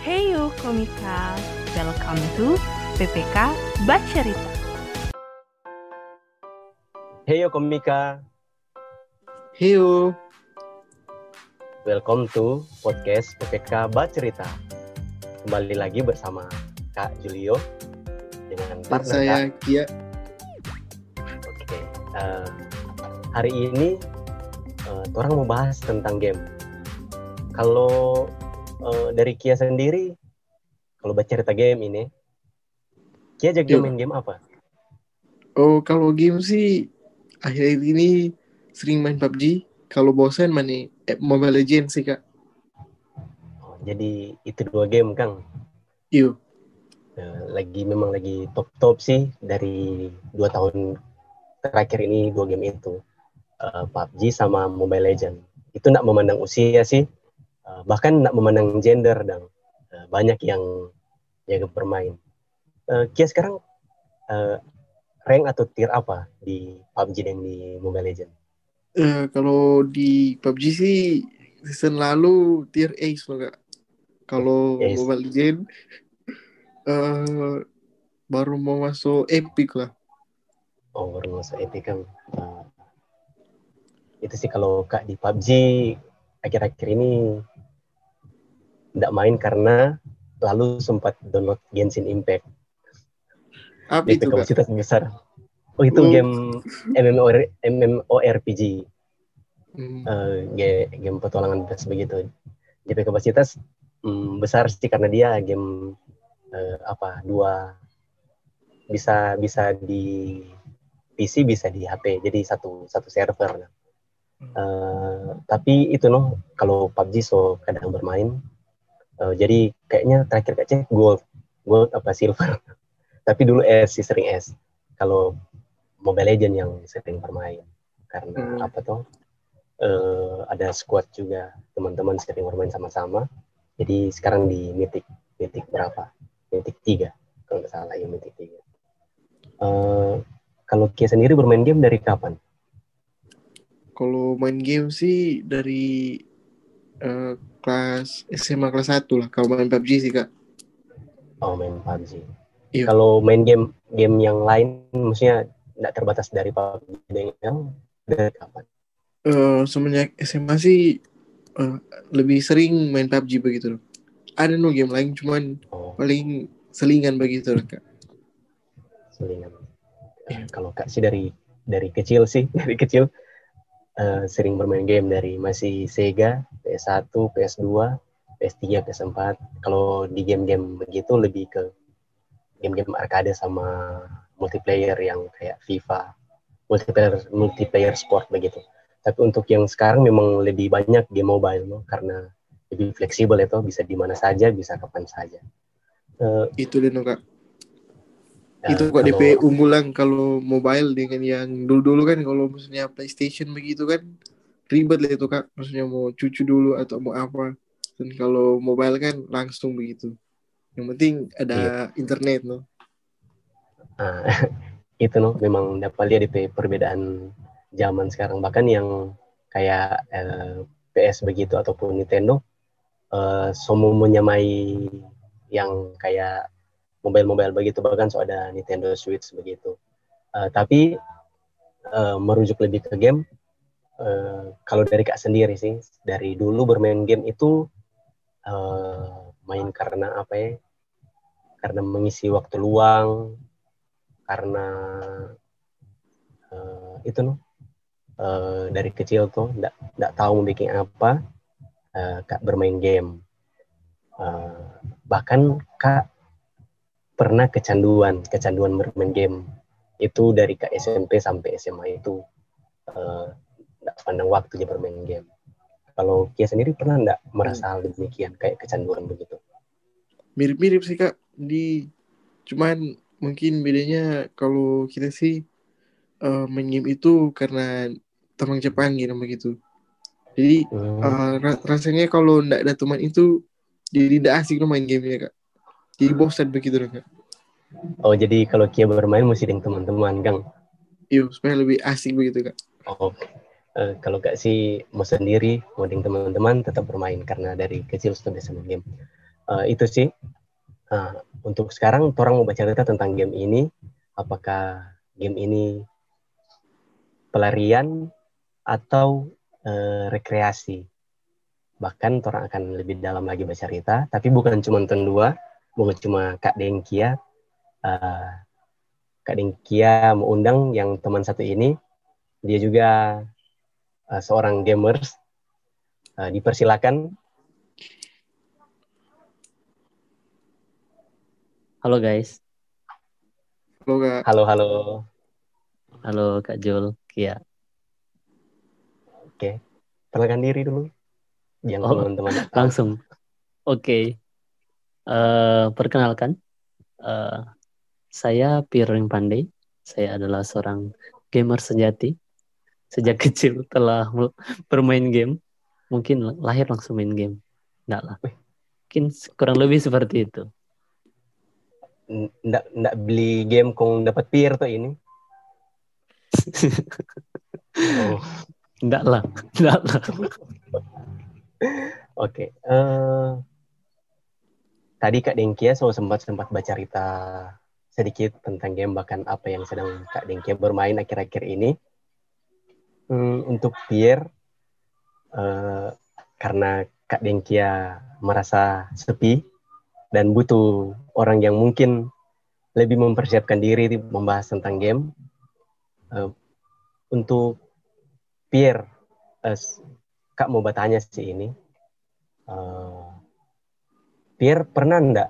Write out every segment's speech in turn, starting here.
Hey you komika, welcome to PPK Bacerita. Hey yo komika, Heyo, welcome to podcast PPK Bacerita. Kembali lagi bersama Kak Julio dengan partner saya. Kia. Oke, eh, hari ini eh, orang mau bahas tentang game. Kalau eh, dari Kia sendiri, kalau baca cerita game ini, Kia jago main game apa? Oh, kalau game sih akhir-akhir ini sering main PUBG. Kalau bosan main eh, Mobile Legends sih kak. Oh, jadi itu dua game Kang. Eh, lagi memang lagi top top sih dari dua tahun terakhir ini dua game itu Eh, PUBG sama Mobile Legend itu nak memandang usia sih eh, bahkan nak memandang gender dan eh, banyak yang jaga bermain Eh, Kia sekarang eh, rank atau tier apa di PUBG dan di Mobile Legend Eh, kalau di PUBG sih season lalu tier Ace loh kak. Kalau Ace. Mobile Legends eh baru mau masuk Epic lah. oh baru masuk epic kan Eh, itu sih kalau kak di PUBG akhir-akhir ini tidak main karena lalu sempat download Genshin Impact Apa itu kapasitas besar. Oh itu Oh. game MMOR MMORPG, Hmm, ge- game petualangan bebas begitu. GP kapasitas mm, besar sih karena dia game eh, apa dua bisa bisa di PC bisa di HP jadi satu satu server. Eh, tapi itu noh kalau PUBG so kadang bermain Eh, jadi kayaknya terakhir cek gold. Gold apa silver. Tapi dulu S sih sering S. Kalau Mobile Legend yang sering bermain. Karena Hmm. apa tuh eh, ada squad juga. Teman-teman sering bermain sama-sama. Jadi sekarang di Mythic Mythic berapa? Mythic 3 kalau nggak salah ya Mythic 3 Eh, kalau Kia sendiri bermain game dari kapan? Kalau main game sih dari eh, kelas SMA kelas 1 lah. Kalau main PUBG sih kak. Oh main PUBG. Iya. Kalau main game game yang lain, maksudnya tidak terbatas dari PUBG dengan dari kapan? Eh, semenjak SMA sih eh, lebih sering main PUBG begitu loh. Ada no game lain cuman Oh paling selingan begitu loh kak. selingan. Eh, Kalau kak sih dari dari kecil sih dari kecil eh, sering bermain game dari masih Sega, PS1, PS2, PS3, PS4. Kalau di game-game begitu lebih ke game-game arcade sama multiplayer yang kayak FIFA, multiplayer multiplayer sport begitu. Tapi untuk yang sekarang memang lebih banyak game mobile no? karena lebih fleksibel itu bisa di mana saja, bisa kapan saja. Eh, Itu deh kak. Eh, Itu kok DP unggulan kalau mobile dengan yang dulu-dulu kan kalau maksudnya PlayStation begitu kan ribet lah itu kak. Maksudnya mau cucu dulu atau mau apa. Dan kalau mobile kan langsung begitu. Yang penting ada internet no. Ah, itu no memang dapat lihat di perbedaan zaman sekarang bahkan yang kayak eh, PS begitu ataupun Nintendo eh, semua menyamai yang kayak mobile-mobile begitu bahkan so ada Nintendo Switch begitu. Eh, tapi eh, merujuk lebih ke game eh, kalau dari kak sendiri sih dari dulu bermain game itu eh, main karena apa ya? Karena mengisi waktu luang karena eh, itu no eh, dari kecil tuh ndak ndak tahu mau bikin apa eh, kak bermain game. Eh, bahkan kak pernah kecanduan kecanduan bermain game. Itu dari kak SMP sampai SMA itu eh, ndak pandang waktunya bermain game. Kalau Kia sendiri pernah ndak merasa hal demikian kayak kecanduan begitu? Mirip-mirip sih kak. Di cuman mungkin bedanya kalau kita sih eh, main game itu karena teman Jepang gitu begitu. Jadi Hmm. ra- rasanya kalau ndak ada teman itu jadi tidak asik lo main gamenya kak jadi bosan begitu kak Oh jadi kalau Kia bermain mesti dengan teman-teman, Kang. Iya, supaya lebih asik begitu kak. Oh, eh, kalau Kak sih mau sendiri, mau dengan teman-teman tetap bermain karena dari kecil sudah bisa main game. uh, itu sih uh, untuk sekarang orang mau baca cerita tentang game ini apakah game ini pelarian atau uh, rekreasi bahkan orang akan lebih dalam lagi baca cerita tapi bukan cuma nonton dua bukan cuma Kak Dengkia uh, Kak Dengkia mau undang yang teman satu ini dia juga uh, seorang gamers uh, dipersilakan Halo guys. Halo kak. halo halo Halo Kak Jul. Kia. oke perkenalkan diri dulu yang Oh, teman-teman. Langsung. Oke. Eh, perkenalkan. Eh, saya Piring Pandey. Saya adalah seorang gamer sejati. Sejak kecil telah bermain game. Mungkin lahir langsung main game. Enggak lah. Mungkin kurang lebih seperti itu. ndak ndak beli game kong dapat peer tuh ini oh. Enggak lah. Enggak lah. Oke, eh, tadi Kak Dengkia so sempat sempat baca cerita sedikit tentang game bahkan apa yang sedang Kak Dengkia bermain akhir-akhir ini. Hmm, untuk Pierre, eh, karena Kak Dengkia merasa sepi dan butuh orang yang mungkin lebih mempersiapkan diri di- membahas tentang game. eh, untuk Pierre, eh, Kak mau bertanya sih ini. Eh, Pierre pernah enggak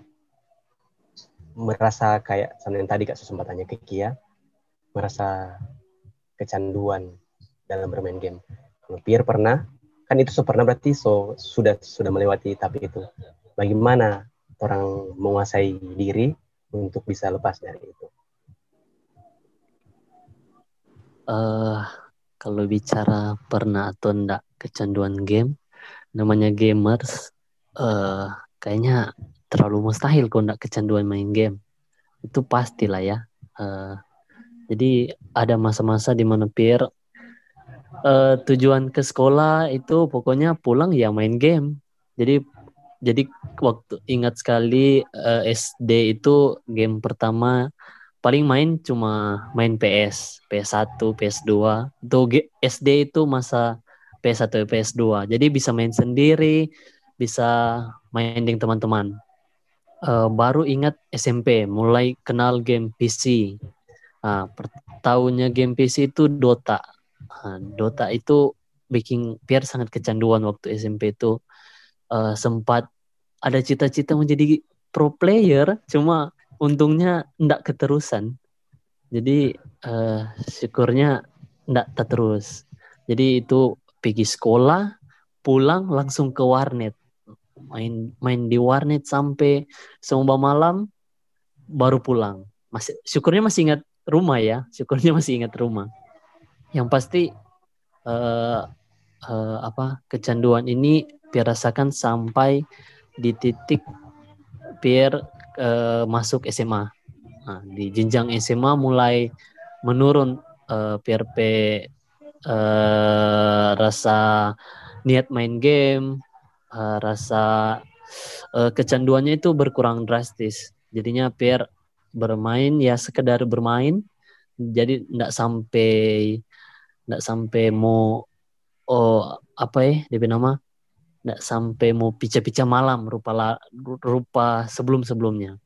merasa kayak sama yang tadi Kak sempat tanya ke Kia, merasa kecanduan dalam bermain game. Kalau Pierre pernah, kan itu so pernah berarti so sudah sudah melewati tapi itu. Bagaimana orang menguasai diri untuk bisa lepas dari itu? eh kalau bicara pernah atau enggak kecanduan game, namanya gamers, eh kayaknya terlalu mustahil kalau enggak kecanduan main game. Itu pastilah ya. Eh jadi ada masa-masa di mana Pierre eh, tujuan ke sekolah itu pokoknya pulang ya main game. Jadi jadi waktu ingat sekali eh, SD itu game pertama paling main cuma main PS, PS1, PS2. Tuh G- SD itu masa PS1, PS2. Jadi bisa main sendiri, bisa main teman-teman. Eh, baru ingat SMP, mulai kenal game PC. Nah, per- tahunnya game PC itu Dota. Nah, Dota itu bikin Pierre sangat kecanduan waktu SMP itu. Eh, sempat ada cita-cita menjadi pro player, cuma untungnya enggak keterusan. Jadi eh, syukurnya enggak terus. Jadi itu pergi sekolah, pulang langsung ke warnet. Main main di warnet sampai semua malam baru pulang. Masih syukurnya masih ingat rumah ya. Syukurnya masih ingat rumah. Yang pasti eh eh, apa kecanduan ini Pierre rasakan sampai di titik Pierre eh, masuk SMA. Nah, di jenjang SMA mulai menurun eh, PRP eh, rasa niat main game, eh, rasa eh, kecanduannya itu berkurang drastis. Jadinya Pierre bermain ya sekedar bermain, jadi tidak sampai tidak sampai mau oh apa ya DP nama tidak sampai mau pica-pica malam rupa la- rupa sebelum-sebelumnya.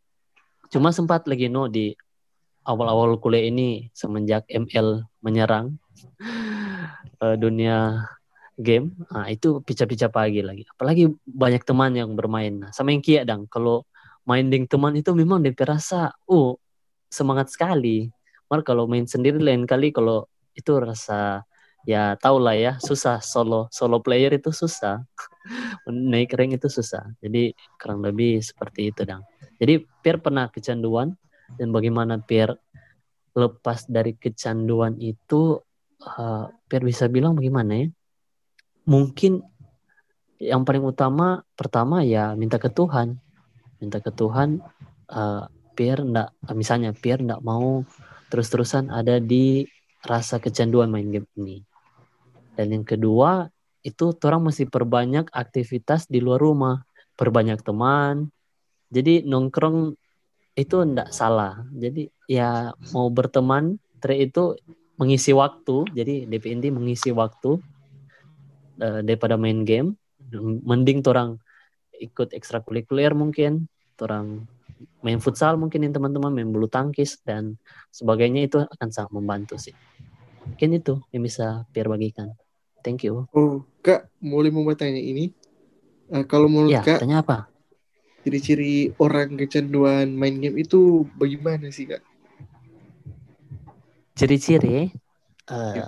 Cuma sempat lagi no di awal-awal kuliah ini semenjak ML menyerang eh, dunia game, nah, itu pica-pica pagi lagi. Apalagi banyak teman yang bermain. Nah, sama yang kia dang, kalau main dengan teman itu memang dia rasa, oh semangat sekali. Mar kalau main sendiri lain kali kalau itu rasa ya tau lah ya susah. Solo solo player itu susah. Naik rank itu susah. Jadi kurang lebih seperti itu dang. Jadi Pierre pernah kecanduan. Dan bagaimana Pierre lepas dari kecanduan itu uh, Pierre bisa bilang bagaimana ya mungkin yang paling utama pertama ya minta ke Tuhan. Minta ke Tuhan uh, Pierre ndak misalnya Pierre ndak mau terus-terusan ada di rasa kecanduan main game ini. Dan yang kedua itu orang mesti perbanyak aktivitas di luar rumah. Perbanyak teman. Jadi nongkrong itu ndak salah. Jadi ya mau berteman, trade itu mengisi waktu. Jadi DP inti mengisi waktu uh, daripada main game. Mending orang ikut ekstrakurikuler mungkin, orang main futsal mungkin yang teman-teman main bulu tangkis dan sebagainya itu akan sangat membantu sih. Mungkin itu yang bisa Pierre bagikan. Thank you. Oh, Kak, boleh mau bertanya ini? Uh, kalau menurut ya, Kak, tanya apa? ciri-ciri orang kecanduan main game itu bagaimana sih, Kak? Ciri-ciri? Uh, ya.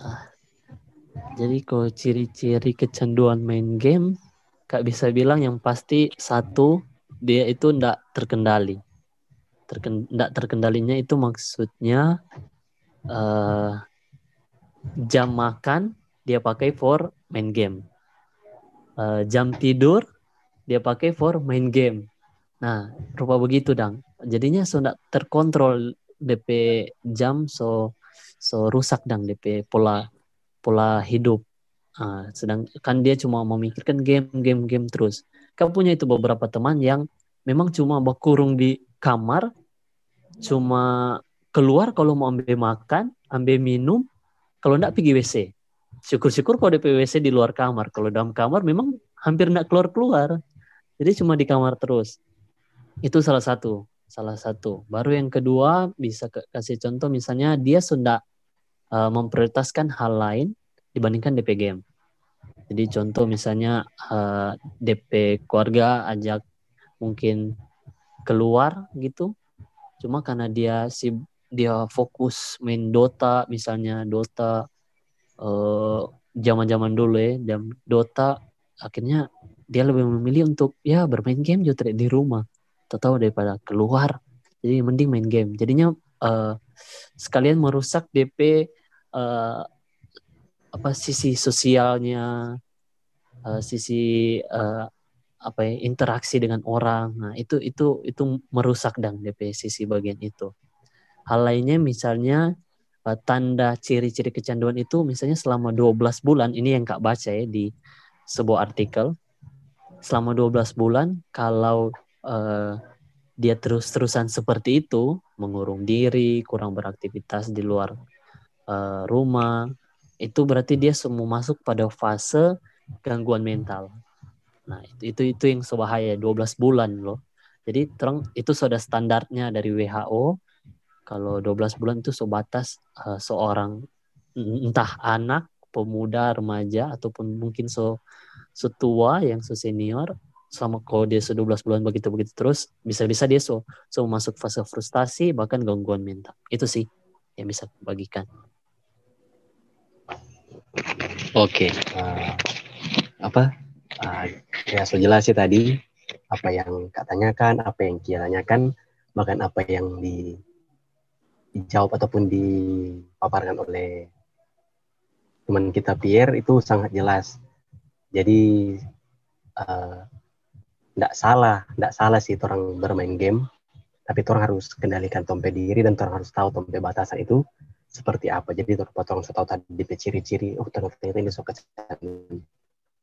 Jadi kalau ciri-ciri kecanduan main game, Kak bisa bilang yang pasti satu, dia itu ndak terkendali. Terken, ndak terkendalinya itu maksudnya uh, jam makan dia pakai for main game. Uh, jam tidur dia pakai for main game. Nah, rupa begitu dang. Jadinya so tidak terkontrol DP jam so so rusak dang DP pola pola hidup. Uh, sedangkan dia cuma memikirkan game game game terus. Kau punya itu beberapa teman yang memang cuma berkurung di kamar, cuma keluar kalau mau ambil makan, ambil minum, kalau enggak pergi WC syukur-syukur kalau di PWC di luar kamar. Kalau dalam kamar memang hampir tidak keluar-keluar. Jadi cuma di kamar terus. Itu salah satu. Salah satu. Baru yang kedua bisa kasih contoh misalnya dia sudah uh, memprioritaskan hal lain dibandingkan DP game. Jadi contoh misalnya uh, eh, DP keluarga ajak mungkin keluar gitu. Cuma karena dia si dia fokus main Dota misalnya Dota eh, zaman-zaman dulu ya dan Dota akhirnya dia lebih memilih untuk ya bermain game juga di rumah atau daripada keluar jadi mending main game jadinya uh, sekalian merusak DP uh, eh, apa sisi sosialnya uh, sisi uh, apa ya interaksi dengan orang. Nah itu itu itu merusak dan DP sisi bagian itu. Hal lainnya misalnya uh, tanda ciri-ciri kecanduan itu misalnya selama 12 bulan ini yang Kak baca ya di sebuah artikel. Selama 12 bulan kalau uh, dia terus-terusan seperti itu mengurung diri kurang beraktivitas di luar uh, rumah itu berarti dia semua masuk pada fase gangguan mental. Nah itu itu itu yang sebahaya 12 bulan loh. Jadi terang itu sudah standarnya dari WHO kalau 12 bulan itu sebatas uh, seorang entah anak, pemuda, remaja ataupun mungkin so setua yang so sama kalau dia so 12 bulan begitu begitu terus bisa-bisa dia so so masuk fase frustasi bahkan gangguan mental. Itu sih yang bisa bagikan. Oke, okay. uh, apa? Uh, ya so jelas sih tadi apa yang kak tanyakan, apa yang kia tanyakan, bahkan apa yang di dijawab ataupun dipaparkan oleh teman kita Pierre itu sangat jelas. Jadi tidak salah, tidak salah sih orang bermain game, tapi orang harus kendalikan tompe diri dan orang harus tahu tompe batasan itu seperti apa. Jadi orang harus tahu tadi ciri-ciri, oh ternyata ini suka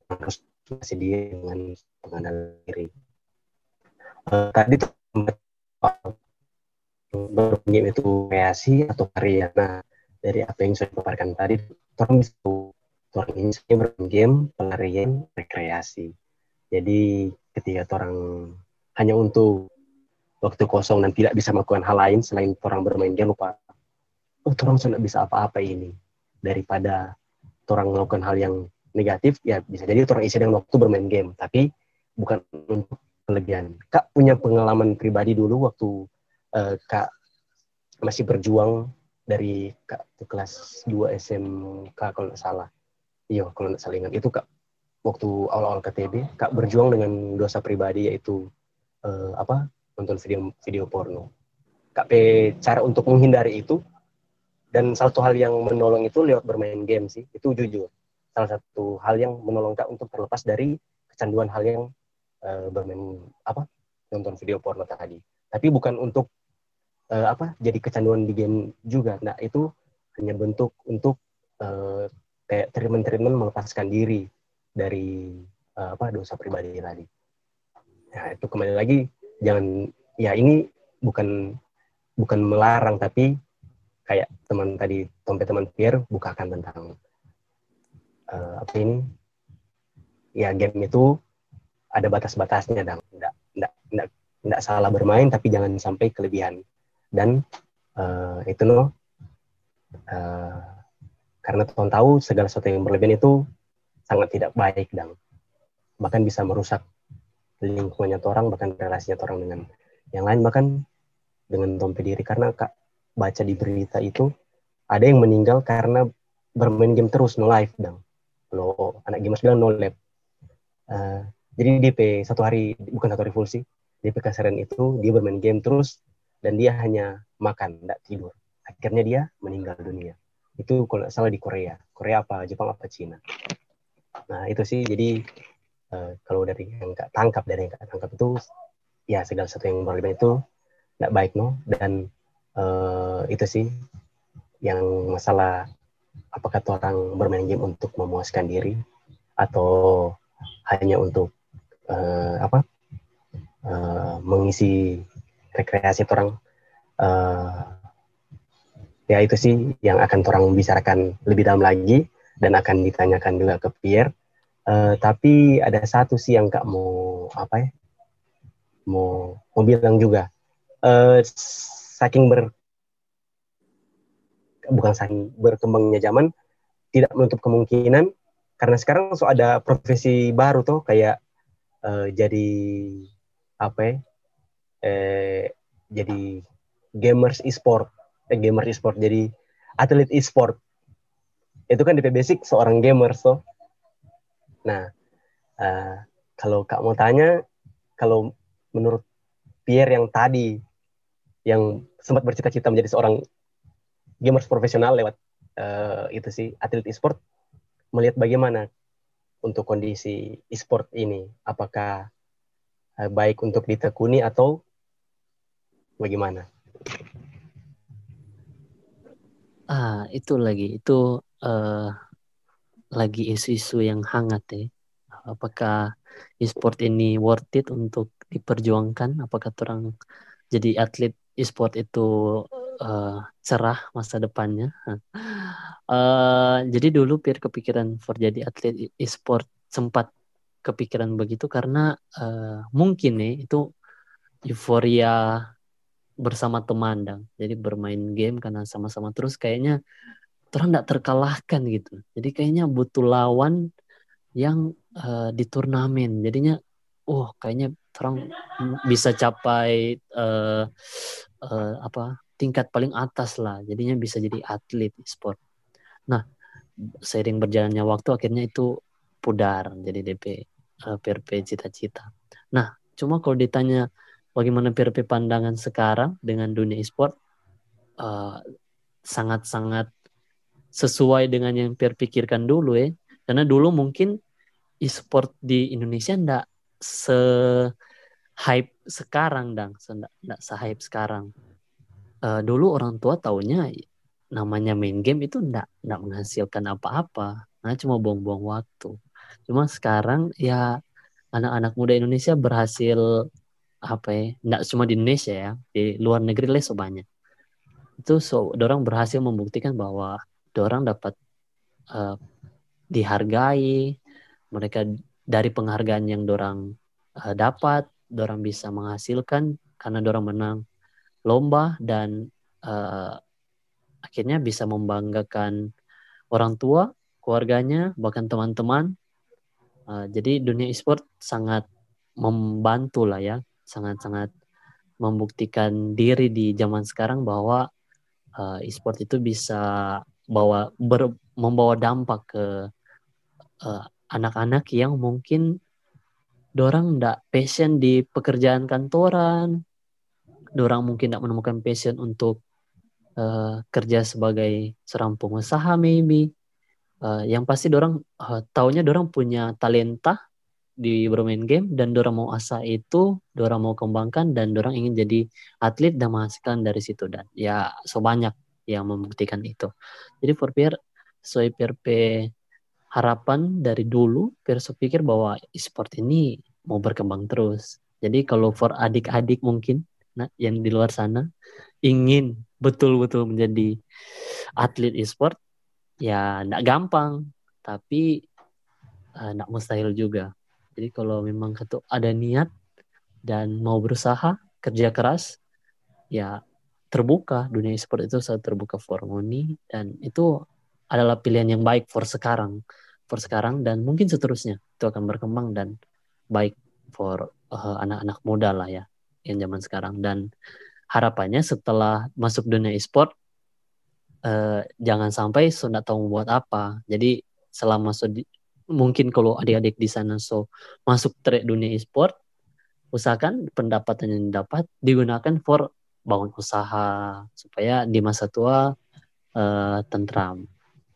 harus masih diri dengan pengendalian diri. Uh, tadi bergame itu kreasi atau karya. Nah, dari apa yang saya paparkan tadi, orang bisa orang ini bermain game, pelarian, rekreasi. Jadi ketika orang hanya untuk waktu kosong dan tidak bisa melakukan hal lain selain orang bermain game lupa, oh orang sudah bisa apa-apa ini daripada orang melakukan hal yang negatif ya bisa jadi orang isi dengan waktu bermain game tapi bukan untuk kelebihan. Kak punya pengalaman pribadi dulu waktu uh, Kak masih berjuang dari Kak kelas 2 SMK kalau nggak salah. Iya, kalau nggak salah ingat itu Kak waktu awal-awal KTB, Kak berjuang dengan dosa pribadi yaitu uh, apa? nonton video video porno. Kak P cara untuk menghindari itu dan satu hal yang menolong itu lewat bermain game sih. Itu jujur. Salah satu hal yang menolong Kak untuk terlepas dari kecanduan hal yang uh, bermain apa? nonton video porno tadi tapi bukan untuk uh, apa jadi kecanduan di game juga nah itu hanya bentuk untuk uh, kayak treatment-treatment melepaskan diri dari uh, apa dosa pribadi tadi. Nah itu kembali lagi jangan ya ini bukan bukan melarang tapi kayak teman tadi Tompe teman Pierre bukakan tentang uh, apa ini? Ya game itu ada batas-batasnya dan enggak, enggak, enggak, enggak salah bermain tapi jangan sampai kelebihan. Dan uh, itu no uh, karena Tuhan tahu segala sesuatu yang berlebihan itu sangat tidak baik dan bahkan bisa merusak lingkungannya orang bahkan relasinya orang dengan yang lain bahkan dengan Tompe diri. Karena kak baca di berita itu ada yang meninggal karena bermain game terus no live dong lo anak gamers bilang no lab. Uh, jadi DP satu hari bukan satu hari full sih DP kasaran itu dia bermain game terus dan dia hanya makan tidak tidur. Akhirnya dia meninggal dunia. Itu kalau salah di Korea. Korea apa? Jepang apa? Cina nah itu sih. Jadi uh, kalau dari yang nggak tangkap dari yang nggak tangkap itu ya segala sesuatu yang berlebihan itu tidak baik no. Dan uh, itu sih yang masalah apakah orang bermain game untuk memuaskan diri atau hanya untuk uh, apa uh, mengisi rekreasi orang uh, ya itu sih yang akan orang bicarakan lebih dalam lagi dan akan ditanyakan juga ke Pierre. Uh, tapi ada satu sih yang kak mau apa ya mau mau bilang juga. Uh, saking ber bukan saking berkembangnya zaman tidak menutup kemungkinan. Karena sekarang so ada profesi baru tuh kayak uh, jadi apa ya eh, jadi gamers e-sport. Eh, gamers e-sport jadi atlet e-sport itu kan di basic seorang gamer so. Nah uh, kalau kak mau tanya kalau menurut Pierre yang tadi yang sempat bercita-cita menjadi seorang gamers profesional lewat uh, itu sih atlet e-sport melihat bagaimana untuk kondisi e-sport ini? Apakah uh, baik untuk ditekuni atau bagaimana? Ah itu lagi. Itu uh, lagi isu-isu yang hangat ya. Apakah e-sport ini worth it untuk diperjuangkan? Apakah orang jadi atlet e-sport itu uh, cerah masa depannya. Uh, jadi dulu Pir kepikiran for jadi atlet e-sport sempat kepikiran begitu karena uh, mungkin nih itu euforia bersama teman dong. Jadi bermain game karena sama-sama terus kayaknya terus tidak terkalahkan gitu. Jadi kayaknya butuh lawan yang uh, di turnamen. Jadinya oh kayaknya orang bisa capai uh, uh, apa tingkat paling atas lah jadinya bisa jadi atlet sport nah seiring berjalannya waktu akhirnya itu pudar jadi DP uh, PRP cita-cita nah cuma kalau ditanya bagaimana PRP pandangan sekarang dengan dunia e-sport uh, sangat-sangat sesuai dengan yang PRP pikirkan dulu ya. Karena dulu mungkin e-sport di Indonesia ndak se hype sekarang dang. Ndak se hype sekarang. Uh, dulu orang tua taunya namanya main game itu ndak ndak menghasilkan apa-apa. Nah cuma buang-buang waktu. Cuma sekarang ya anak-anak muda Indonesia berhasil apa ya ndak cuma di Indonesia ya di luar negeri so banyak itu so orang berhasil membuktikan bahwa orang dapat uh, dihargai mereka dari penghargaan yang dorang uh, dapat dorang bisa menghasilkan karena dorang menang lomba dan uh, akhirnya bisa membanggakan orang tua, keluarganya, bahkan teman-teman. Uh, jadi dunia e-sport sangat membantu lah ya, sangat-sangat membuktikan diri di zaman sekarang bahwa uh, e-sport itu bisa bawa ber, membawa dampak ke anak anak-anak yang mungkin dorang ndak passion di pekerjaan kantoran, orang mungkin tidak menemukan passion untuk uh, kerja sebagai seorang pengusaha maybe. Uh, yang pasti orang uh, taunya orang punya talenta di bermain game dan orang mau asah itu orang mau kembangkan dan orang ingin jadi atlet dan menghasilkan dari situ. Dan ya so banyak yang membuktikan itu jadi for peer so PRP harapan dari dulu Pierre so pikir bahwa e-sport ini mau berkembang terus Jadi kalau for adik-adik mungkin nah, yang di luar sana ingin betul-betul menjadi atlet e-sport, ya enggak gampang, tapi enggak mustahil juga. Jadi kalau memang ada niat dan mau berusaha, kerja keras, ya terbuka dunia e-sport itu sangat terbuka for money dan itu adalah pilihan yang baik for sekarang for sekarang dan mungkin seterusnya. Itu akan berkembang dan baik for uh, anak-anak muda lah ya yang zaman sekarang. Dan harapannya setelah masuk dunia e-sport uh, jangan sampai sudah tahu buat apa. Jadi selama so di, mungkin kalau adik-adik di sana so masuk trade dunia e-sport usahakan pendapatan yang dapat digunakan for bangun usaha supaya di masa tua uh, tentram.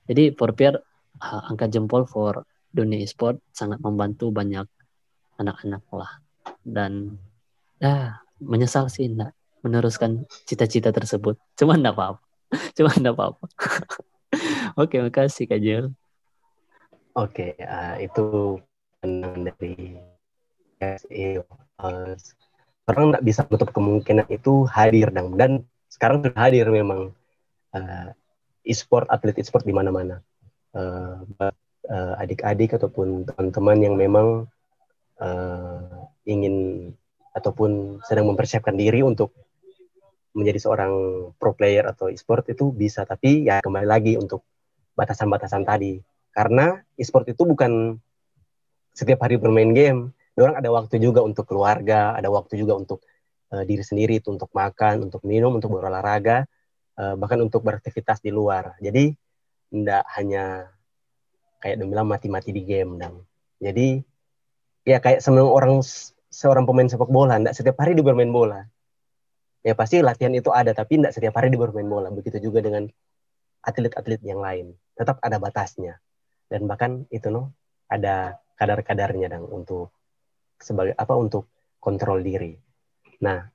Jadi for peer uh, angkat jempol for dunia e-sport sangat membantu banyak anak-anak lah dan ya menyesal sih enggak meneruskan cita-cita tersebut. Cuma enggak apa-apa. Cuma enggak apa-apa. Oke, makasih Kak Jel. Oke, uh, itu pandangan dari SEO. Uh, orang nggak bisa menutup kemungkinan itu hadir dan dan sekarang sudah hadir memang uh, e-sport atlet e-sport di mana-mana. Uh, uh, adik-adik ataupun teman-teman yang memang uh, ingin ataupun sedang mempersiapkan diri untuk menjadi seorang pro player atau e-sport itu bisa. Tapi ya kembali lagi untuk batasan-batasan tadi. Karena e-sport itu bukan setiap hari bermain game orang ada waktu juga untuk keluarga, ada waktu juga untuk uh, diri sendiri, itu untuk makan, untuk minum, untuk berolahraga, uh, bahkan untuk beraktivitas di luar. Jadi tidak hanya kayak bilang mati-mati di game, dan jadi ya kayak semua orang seorang pemain sepak bola, tidak setiap hari dia bermain bola. Ya pasti latihan itu ada, tapi tidak setiap hari dia bermain bola. Begitu juga dengan atlet-atlet yang lain, tetap ada batasnya. Dan bahkan itu no ada kadar-kadarnya dan untuk sebagai apa untuk kontrol diri. Nah,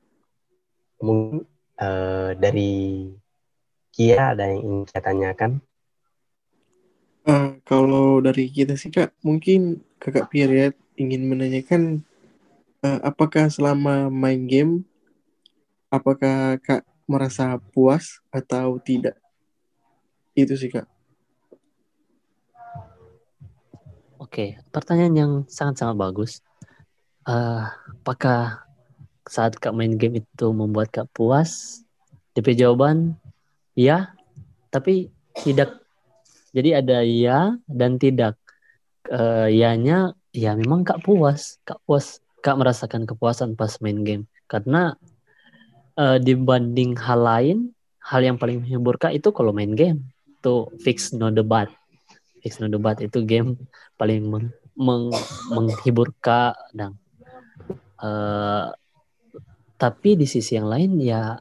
mungkin uh, dari Kia ada yang ingin saya tanyakan? Uh, kalau dari kita sih kak, mungkin kakak Pierre ingin menanyakan uh, apakah selama main game, apakah kak merasa puas atau tidak? Itu sih kak. Oke, pertanyaan yang sangat-sangat bagus uh, apakah saat kak main game itu membuat kak puas? DP jawaban ya, tapi tidak. Jadi ada ya dan tidak. Uh, ya-nya ya memang kak puas, kak puas, kak merasakan kepuasan pas main game karena uh, dibanding hal lain, hal yang paling menghibur kak itu kalau main game itu fix no debat, fix no debat itu game paling meng, meng, menghibur kak dan Uh, tapi di sisi yang lain ya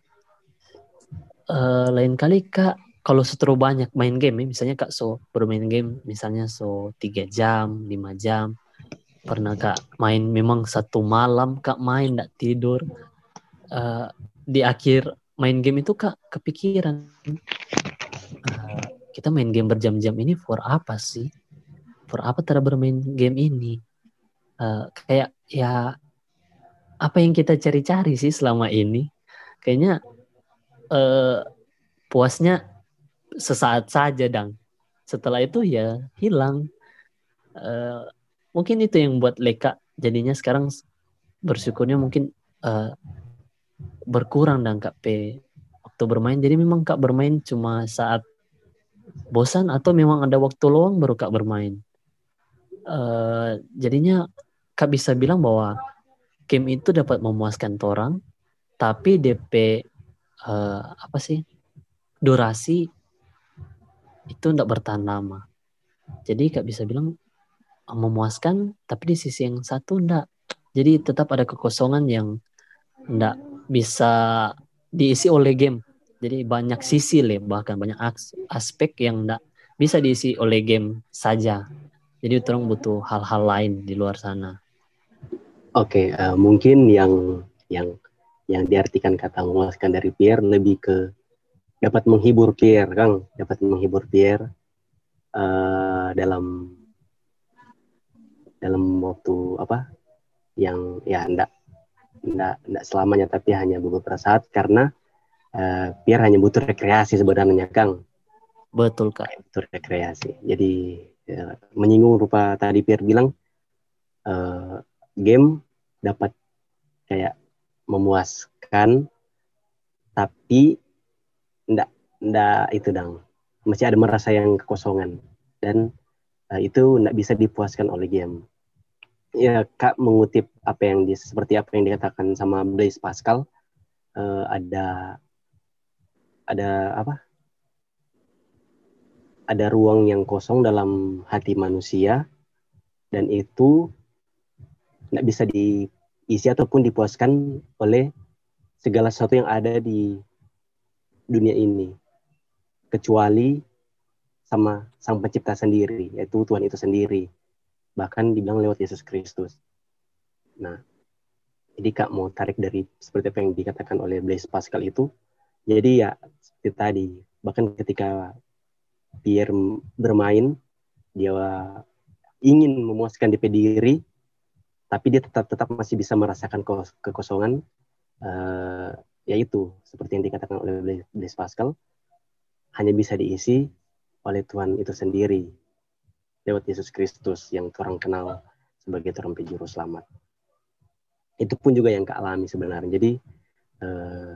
uh, lain kali kak kalau seteru banyak main game ya, misalnya kak so bermain game misalnya so tiga jam lima jam pernah kak main memang satu malam kak main tidak tidur uh, di akhir main game itu kak kepikiran uh, kita main game berjam-jam ini for apa sih? For apa cara bermain game ini? Uh, kayak ya apa yang kita cari-cari sih selama ini? Kayaknya uh, puasnya sesaat saja dang. Setelah itu ya hilang. Uh, mungkin itu yang buat Leka jadinya sekarang bersyukurnya mungkin uh, berkurang dan Kak P. Waktu bermain jadi memang Kak bermain cuma saat bosan atau memang ada waktu luang baru Kak bermain. Uh, jadinya Kak bisa bilang bahwa game itu dapat memuaskan orang tapi DP uh, eh, apa sih durasi itu tidak bertahan lama. Jadi kak bisa bilang uh, memuaskan tapi di sisi yang satu enggak jadi tetap ada kekosongan yang enggak bisa diisi oleh game. Jadi banyak sisi le bahkan banyak aspek yang enggak bisa diisi oleh game saja. Jadi orang butuh hal-hal lain di luar sana Oke, uh, mungkin yang yang yang diartikan kata memuaskan dari Pierre lebih ke dapat menghibur Pierre, Kang, dapat menghibur Pierre uh, dalam dalam waktu apa? Yang ya enggak enggak enggak selamanya tapi hanya beberapa saat karena uh, Pierre hanya butuh rekreasi sebenarnya Kang. Betul kak. butuh rekreasi. Jadi ya, menyinggung rupa tadi Pierre bilang uh, game dapat kayak memuaskan tapi enggak enggak itu dong masih ada merasa yang kekosongan. Dan uh, itu enggak bisa dipuaskan oleh game. Ya kak mengutip apa yang di, seperti apa yang dikatakan sama Blaise Pascal uh, ada ada apa? Ada ruang yang kosong dalam hati manusia dan itu tidak bisa diisi ataupun dipuaskan oleh segala sesuatu yang ada di dunia ini. Kecuali sama sang pencipta sendiri yaitu Tuhan itu sendiri. Bahkan dibilang lewat Yesus Kristus. Nah jadi kak mau tarik dari seperti apa yang dikatakan oleh Blaise Pascal itu jadi ya seperti tadi bahkan ketika Pierre bermain dia ingin memuaskan DP diri tapi dia tetap tetap masih bisa merasakan kekosongan uh, yaitu seperti yang dikatakan oleh Blaise Pascal hanya bisa diisi oleh Tuhan itu sendiri lewat Yesus Kristus yang orang kenal sebagai Tuhan penjuru selamat. Itu pun juga yang kealami sebenarnya. Jadi eh,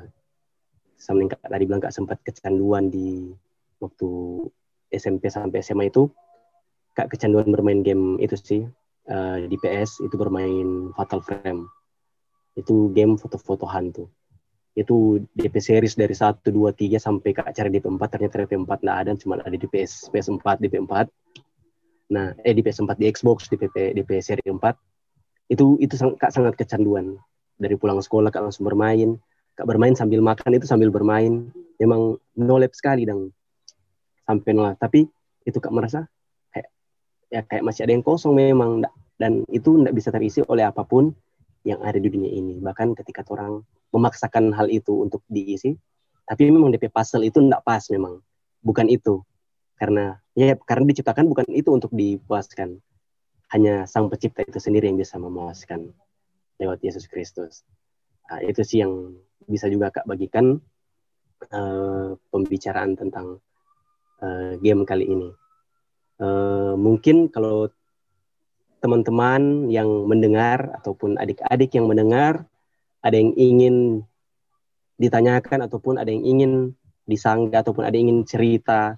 sama yang tadi bilang kak sempat kecanduan di waktu SMP sampai SMA itu kak kecanduan bermain game itu sih uh, di PS itu bermain Fatal Frame. Itu game foto-foto hantu itu DP series dari 1, 2, 3 sampai kak cari DP 4 ternyata DP 4 nggak ada cuma ada di PS PS4 DP 4 nah eh di PS4 di Xbox di PP DP seri 4 itu itu sang, kak sangat kecanduan. Dari pulang sekolah kak langsung bermain. Kak bermain sambil makan itu sambil bermain. Memang nolep sekali dan sampai nol tapi itu kak merasa ya kayak masih ada yang kosong memang dan itu tidak bisa terisi oleh apa pun yang ada di dunia ini. Bahkan ketika orang memaksakan hal itu untuk diisi tapi memang DP puzzle itu tidak pas memang. Bukan itu. Karena ya karena diciptakan bukan itu untuk dipuaskan. Hanya sang pencipta itu sendiri yang bisa memuaskan lewat Yesus Kristus. Nah, itu sih yang bisa juga kak bagikan uh, pembicaraan tentang uh, game kali ini. Uh, mungkin kalau teman-teman yang mendengar ataupun adik-adik yang mendengar ada yang ingin ditanyakan ataupun ada yang ingin disanggah ataupun ada yang ingin cerita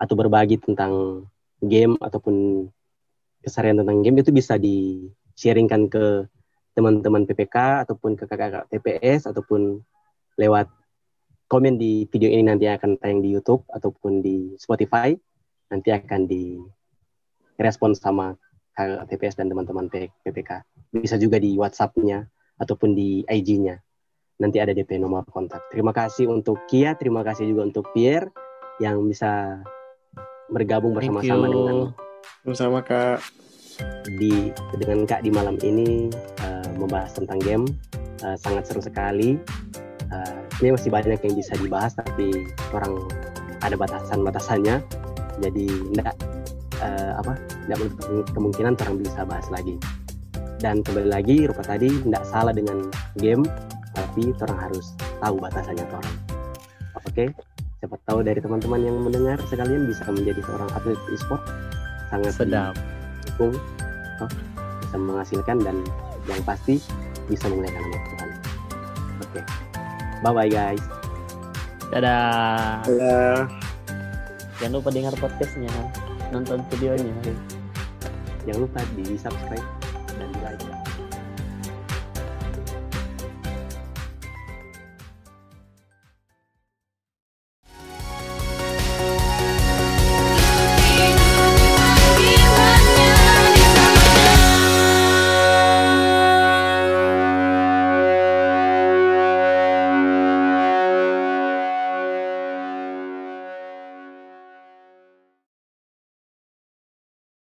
atau berbagi tentang game ataupun kesarian tentang game itu bisa di sharingkan ke teman-teman PPK ataupun ke kakak-kakak TPS ataupun lewat komen di video ini nanti akan tayang di YouTube ataupun di Spotify nanti akan di respon sama TPS dan teman-teman PPK bisa juga di WhatsApp-nya ataupun di IG-nya nanti ada DP nomor kontak. Terima kasih untuk Kia terima kasih juga untuk Pierre yang bisa bergabung bersama-sama dengan bersama Kak. di dengan Kak di malam ini uh, membahas tentang game. Uh, sangat seru sekali. Uh, ini masih banyak yang bisa dibahas tapi orang ada batasan-batasannya jadi enggak uh, apa tidak kemungkinan orang bisa bahas lagi dan kembali lagi rupa tadi tidak salah dengan game tapi orang harus tahu batasannya orang oke okay? siapa tahu dari teman-teman yang mendengar sekalian bisa menjadi seorang atlet e-sport sangat sedap dukung oh, bisa menghasilkan dan yang pasti bisa memuliakan nama Tuhan oke okay. Bye bye guys. Dadah. Dadah. Jangan lupa dengar podcastnya, nonton videonya. Jangan lupa di subscribe.